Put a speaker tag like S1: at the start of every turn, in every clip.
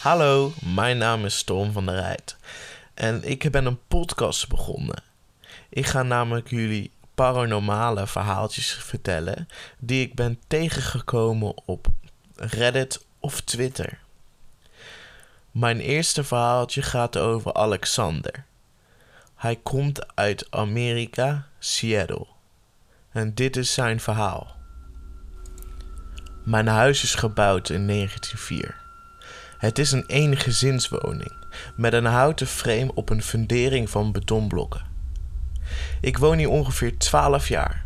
S1: Hallo, mijn naam is Tom van der Rijt en ik ben een podcast begonnen. Ik ga namelijk jullie paranormale verhaaltjes vertellen die ik ben tegengekomen op Reddit of Twitter. Mijn eerste verhaaltje gaat over Alexander. Hij komt uit Amerika, Seattle. En dit is zijn verhaal. Mijn huis is gebouwd in 1904. Het is een eengezinswoning met een houten frame op een fundering van betonblokken. Ik woon hier ongeveer 12 jaar,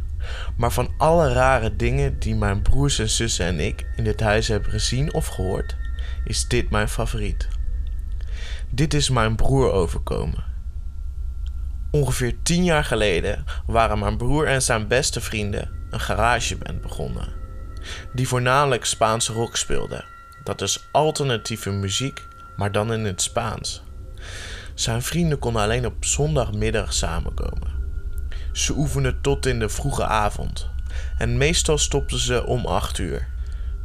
S1: maar van alle rare dingen die mijn broers en zussen en ik in dit huis hebben gezien of gehoord, is dit mijn favoriet. Dit is mijn broer overkomen. Ongeveer 10 jaar geleden waren mijn broer en zijn beste vrienden een garageband begonnen, die voornamelijk Spaanse rock speelde. Dat is alternatieve muziek, maar dan in het Spaans. Zijn vrienden konden alleen op zondagmiddag samenkomen. Ze oefenden tot in de vroege avond en meestal stopten ze om 8 uur.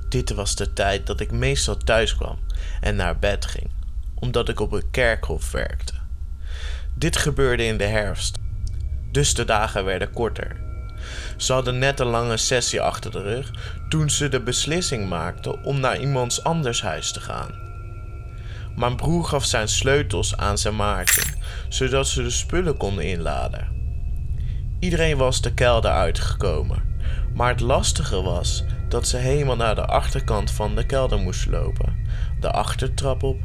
S1: Dit was de tijd dat ik meestal thuis kwam en naar bed ging, omdat ik op een kerkhof werkte. Dit gebeurde in de herfst, dus de dagen werden korter. Ze hadden net een lange sessie achter de rug toen ze de beslissing maakten om naar iemands anders huis te gaan. Mijn broer gaf zijn sleutels aan zijn maatje, zodat ze de spullen konden inladen. Iedereen was de kelder uitgekomen, maar het lastige was dat ze helemaal naar de achterkant van de kelder moesten lopen, de achtertrap op,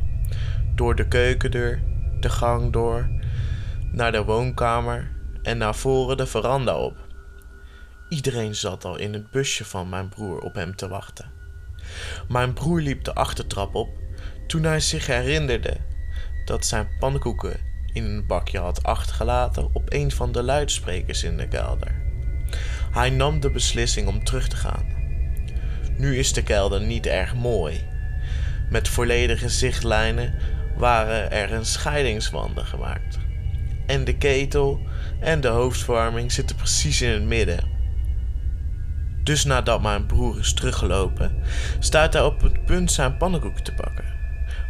S1: door de keukendeur, de gang door, naar de woonkamer en naar voren de veranda op. Iedereen zat al in het busje van mijn broer op hem te wachten. Mijn broer liep de achtertrap op toen hij zich herinnerde dat zijn pannenkoeken in een bakje had achtergelaten op een van de luidsprekers in de kelder. Hij nam de beslissing om terug te gaan. Nu is de kelder niet erg mooi. Met volledige zichtlijnen waren er een scheidingswanden gemaakt. En de ketel en de hoofdverwarming zitten precies in het midden. Dus nadat mijn broer is teruggelopen, staat hij op het punt zijn pannenkoek te pakken.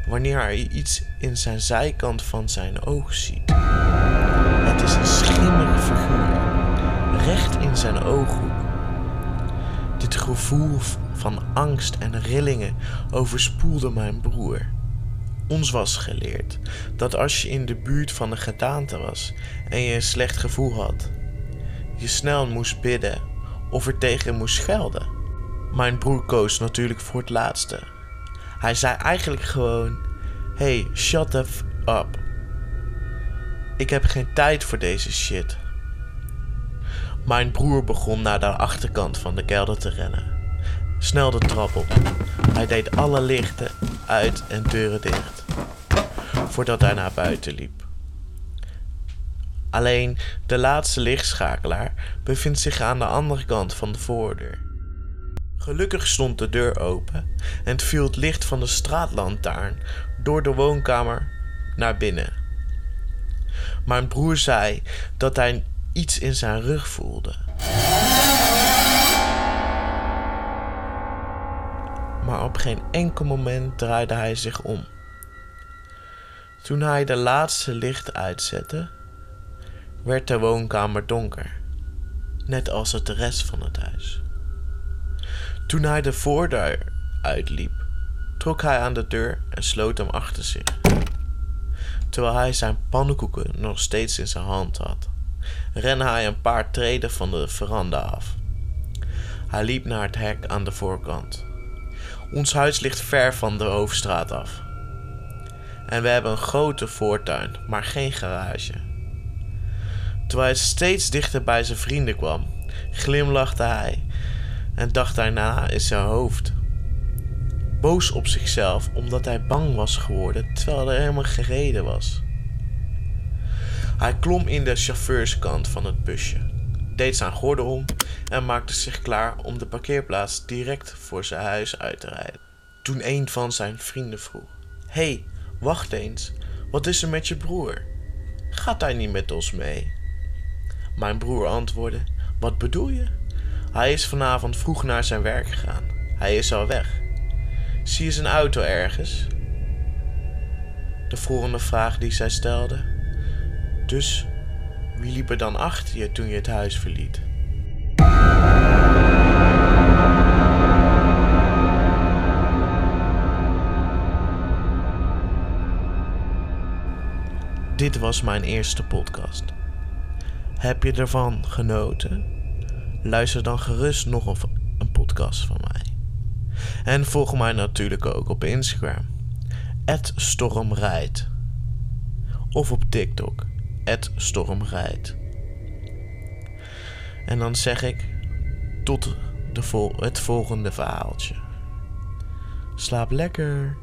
S1: Wanneer hij iets in zijn zijkant van zijn oog ziet. Het is een schimmige figuur, recht in zijn ooghoek. Dit gevoel van angst en rillingen overspoelde mijn broer. Ons was geleerd dat als je in de buurt van een gedaante was en je een slecht gevoel had, je snel moest bidden of er tegen moest schelden. Mijn broer koos natuurlijk voor het laatste. Hij zei eigenlijk gewoon: Hey, shut the f up. Ik heb geen tijd voor deze shit. Mijn broer begon naar de achterkant van de kelder te rennen. Snel de trap op. Hij deed alle lichten uit en deuren dicht. Voordat hij naar buiten liep. Alleen de laatste lichtschakelaar bevindt zich aan de andere kant van de voordeur. Gelukkig stond de deur open en viel het licht van de straatlantaarn door de woonkamer naar binnen. Mijn broer zei dat hij iets in zijn rug voelde. Maar op geen enkel moment draaide hij zich om. Toen hij de laatste licht uitzette, werd de woonkamer donker, net als het de rest van het huis. Toen hij de voordeur uitliep, trok hij aan de deur en sloot hem achter zich, terwijl hij zijn pannenkoeken nog steeds in zijn hand had. Rende hij een paar treden van de veranda af. Hij liep naar het hek aan de voorkant. Ons huis ligt ver van de hoofdstraat af. En we hebben een grote voortuin, maar geen garage. Terwijl hij steeds dichter bij zijn vrienden kwam, glimlachte hij en dacht daarna in zijn hoofd. Boos op zichzelf omdat hij bang was geworden terwijl er helemaal gereden was. Hij klom in de chauffeurskant van het busje, deed zijn gordel om en maakte zich klaar om de parkeerplaats direct voor zijn huis uit te rijden. Toen een van zijn vrienden vroeg: Hé, hey, wacht eens, wat is er met je broer? Gaat hij niet met ons mee? Mijn broer antwoordde: Wat bedoel je? Hij is vanavond vroeg naar zijn werk gegaan. Hij is al weg. Zie je zijn auto ergens? De volgende vraag die zij stelde. Dus wie liep er dan achter je toen je het huis verliet? Dit was mijn eerste podcast. Heb je ervan genoten? Luister dan gerust nog een podcast van mij. En volg mij natuurlijk ook op Instagram. Stormrijd. Of op TikTok. Stormrijd. En dan zeg ik tot de het volgende verhaaltje. Slaap lekker.